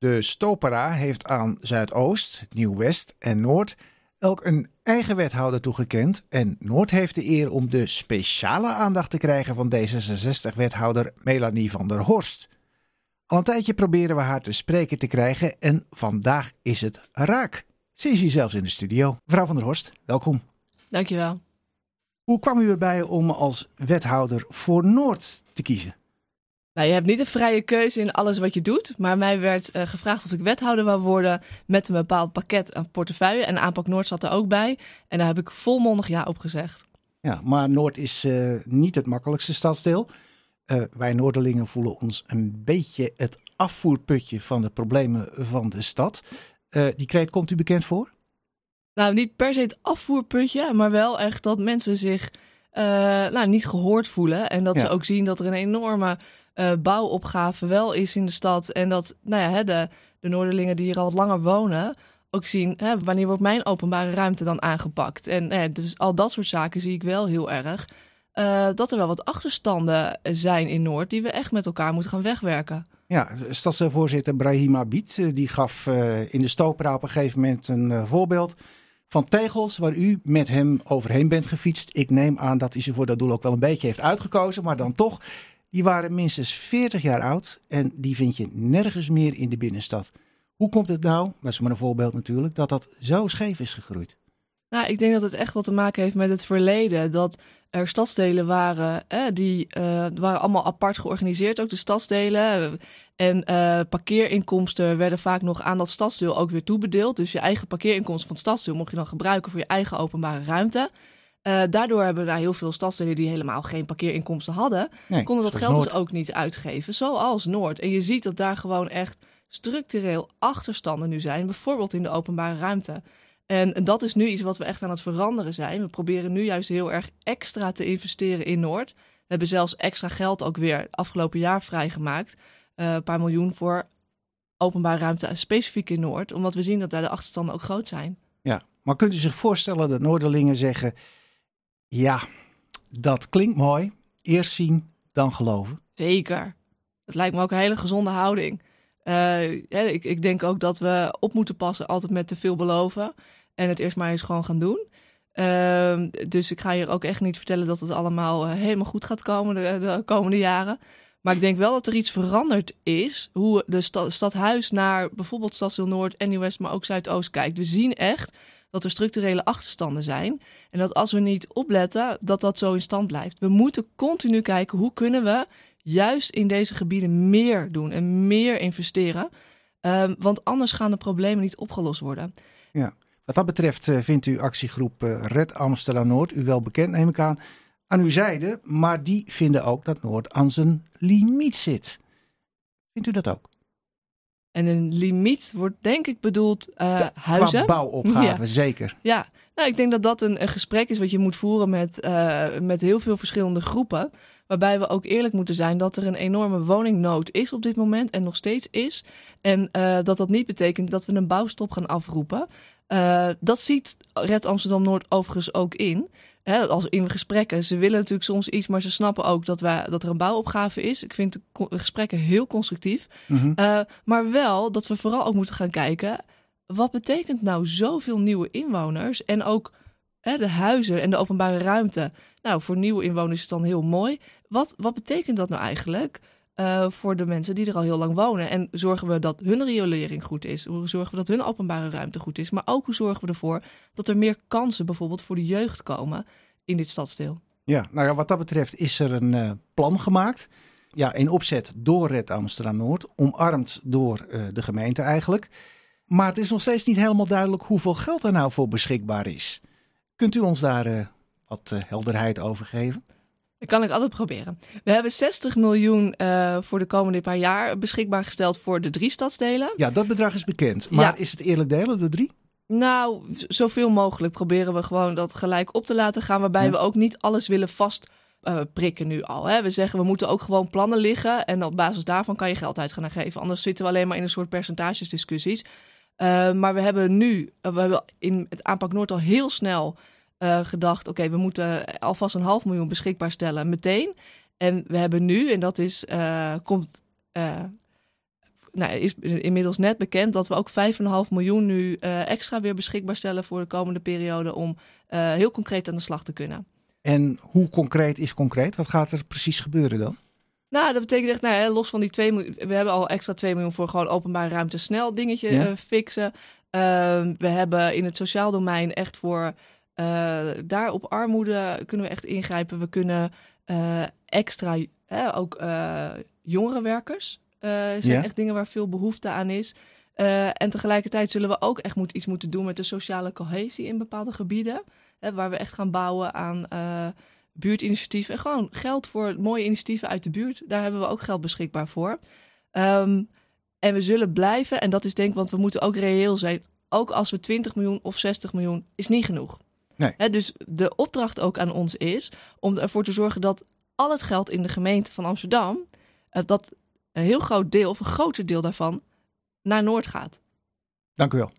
De Stopera heeft aan Zuidoost, Nieuw-West en Noord elk een eigen wethouder toegekend. En Noord heeft de eer om de speciale aandacht te krijgen van D66-wethouder Melanie van der Horst. Al een tijdje proberen we haar te spreken te krijgen en vandaag is het raak. Ze is hier zelfs in de studio. Mevrouw van der Horst, welkom. Dankjewel. Hoe kwam u erbij om als wethouder voor Noord te kiezen? Nou, je hebt niet een vrije keuze in alles wat je doet. Maar mij werd uh, gevraagd of ik wethouder wou worden met een bepaald pakket aan portefeuille. En aanpak Noord zat er ook bij. En daar heb ik volmondig ja op gezegd. Ja, maar Noord is uh, niet het makkelijkste stadsdeel. Uh, wij Noorderlingen voelen ons een beetje het afvoerputje van de problemen van de stad. die kreet komt u bekend voor? Nou, niet per se het afvoerputje, maar wel echt dat mensen zich nou, niet gehoord voelen. En dat ja. ze ook zien dat er een enorme uh, bouwopgave wel is in de stad. En dat nou ja, hè, de, de Noorderlingen die hier al wat langer wonen ook zien hè, wanneer wordt mijn openbare ruimte dan aangepakt. En eh, dus al dat soort zaken zie ik wel heel erg. Uh, dat er wel wat achterstanden zijn in Noord die we echt met elkaar moeten gaan wegwerken. Ja, stadsvoorzitter Brahim Abid die gaf in de Stopera op een gegeven moment een voorbeeld van tegels waar u met hem overheen bent gefietst. Ik neem aan dat hij ze voor dat doel ook wel een beetje heeft uitgekozen, maar dan toch. Die waren minstens 40 jaar oud en die vind je nergens meer in de binnenstad. Hoe komt het nou, dat is maar een voorbeeld natuurlijk, dat dat zo scheef is gegroeid? Nou, ik denk dat het echt wat te maken heeft met het verleden. Dat er stadsdelen waren, eh, die uh, waren allemaal apart georganiseerd, ook de stadsdelen. En uh, parkeerinkomsten werden vaak nog aan dat stadsdeel ook weer toebedeeld. Dus je eigen parkeerinkomsten van het stadsdeel mocht je dan gebruiken voor je eigen openbare ruimte. Uh, daardoor hebben daar heel veel stadsdelen die helemaal geen parkeerinkomsten hadden, nee, konden dat geld Noord. dus ook niet uitgeven, zoals Noord. En je ziet dat daar gewoon echt structureel achterstanden nu zijn, bijvoorbeeld in de openbare ruimte. En dat is nu iets wat we echt aan het veranderen zijn. We proberen nu juist heel erg extra te investeren in Noord. We hebben zelfs extra geld ook weer afgelopen jaar vrijgemaakt. Uh, een paar miljoen voor openbare ruimte specifiek in Noord. Omdat we zien dat daar de achterstanden ook groot zijn. Ja, maar kunt u zich voorstellen dat Noorderlingen zeggen... Ja, dat klinkt mooi. Eerst zien, dan geloven. Zeker. Dat lijkt me ook een hele gezonde houding. Uh, ik, ik, denk ook dat we op moeten passen altijd met te veel beloven. En het eerst maar eens gewoon gaan doen. Uh, dus ik ga hier ook echt niet vertellen dat het allemaal uh, helemaal goed gaat komen de, de, komende jaren. Maar ik denk wel dat er iets veranderd is. Hoe de sta stadhuis naar bijvoorbeeld Stadsdeel Noord en Nieuw-West, maar ook Zuidoost kijkt. We zien echt dat er structurele achterstanden zijn. En dat als we niet opletten, dat dat zo in stand blijft. We moeten continu kijken hoe kunnen we juist in deze gebieden meer doen en meer investeren. Um, want anders gaan de problemen niet opgelost worden. Ja, wat dat betreft uh, vindt u actiegroep uh, Red Amsterdam Noord, u wel bekend neem ik aan, aan uw zijde. Maar die vinden ook dat Noord aan zijn limiet zit. Vindt u dat ook? En een limiet wordt denk ik bedoeld uh, huizen. Bouwopgave, ja. zeker. Ja, nou, ik denk dat dat een, een gesprek is wat je moet voeren met, uh, met heel veel verschillende groepen. Waarbij we ook eerlijk moeten zijn dat er een enorme woningnood is op dit moment en nog steeds is. En uh, dat dat niet betekent dat we een bouwstop gaan afroepen. Dat ziet Red Amsterdam Noord overigens ook in als in gesprekken, ze willen natuurlijk soms iets, maar ze snappen ook dat, wij, dat er een bouwopgave is. Ik vind de gesprekken heel constructief. Mm -hmm. uh, maar wel dat we vooral ook moeten gaan kijken, wat betekent nou zoveel nieuwe inwoners en ook de huizen en de openbare ruimte. Nou, voor nieuwe inwoners is het dan heel mooi. Wat, wat betekent dat nou eigenlijk? Uh, voor de mensen die er al heel lang wonen. En zorgen we dat hun riolering goed is? Hoe zorgen we dat hun openbare ruimte goed is? Maar ook hoe zorgen we ervoor dat er meer kansen bijvoorbeeld voor de jeugd komen in dit stadsdeel? Ja, nou ja, wat dat betreft is er een uh, plan gemaakt. Ja, in opzet door Red Amsterdam Noord, omarmd door uh, de gemeente eigenlijk. Maar het is nog steeds niet helemaal duidelijk hoeveel geld er nou voor beschikbaar is. Kunt u ons daar wat helderheid over geven? Dat kan ik altijd proberen. We hebben 60 miljoen uh, voor de komende paar jaar beschikbaar gesteld voor de drie stadsdelen. Ja, dat bedrag is bekend. Maar ja. is het eerlijk delen, de drie? Nou, zoveel mogelijk proberen we gewoon dat gelijk op te laten gaan. Waarbij ja. we ook niet alles willen vast uh, prikken nu al. Hè. We zeggen we moeten ook gewoon plannen liggen. En op basis daarvan kan je geld uit gaan geven. Anders zitten we alleen maar in een soort percentagesdiscussies. Uh, maar we hebben nu, we hebben in het aanpak Noord al heel snel uh, gedacht: oké, okay, we moeten alvast een half miljoen beschikbaar stellen meteen. En we hebben nu, en dat is, uh, komt uh, nou, is inmiddels net bekend dat we ook 5,5 miljoen nu extra weer beschikbaar stellen voor de komende periode om heel concreet aan de slag te kunnen. En hoe concreet is concreet? Wat gaat er precies gebeuren dan? Nou, dat betekent echt, nou, los van die 2 miljoen, we hebben al extra 2 miljoen voor gewoon openbare ruimte snel dingetje ja. fixen. Ehm, we hebben in het sociaal domein echt voor daar op armoede kunnen we echt ingrijpen. We kunnen uh, extra, ook uh, jongerenwerkers zijn ja. echt dingen waar veel behoefte aan is. en tegelijkertijd zullen we ook echt moet, iets moeten doen met de sociale cohesie in bepaalde gebieden. Waar we echt gaan bouwen aan buurtinitiatieven. En gewoon geld voor mooie initiatieven uit de buurt. Daar hebben we ook geld beschikbaar voor. Um, en we zullen blijven, en dat is denk ik, want we moeten ook reëel zijn. Ook als we 20 miljoen of 60 miljoen is niet genoeg. Nee. dus de opdracht ook aan ons is om ervoor te zorgen dat al het geld in de gemeente van Amsterdam, eh, dat een heel groot deel of een groter deel daarvan naar Noord gaat. Dank u wel.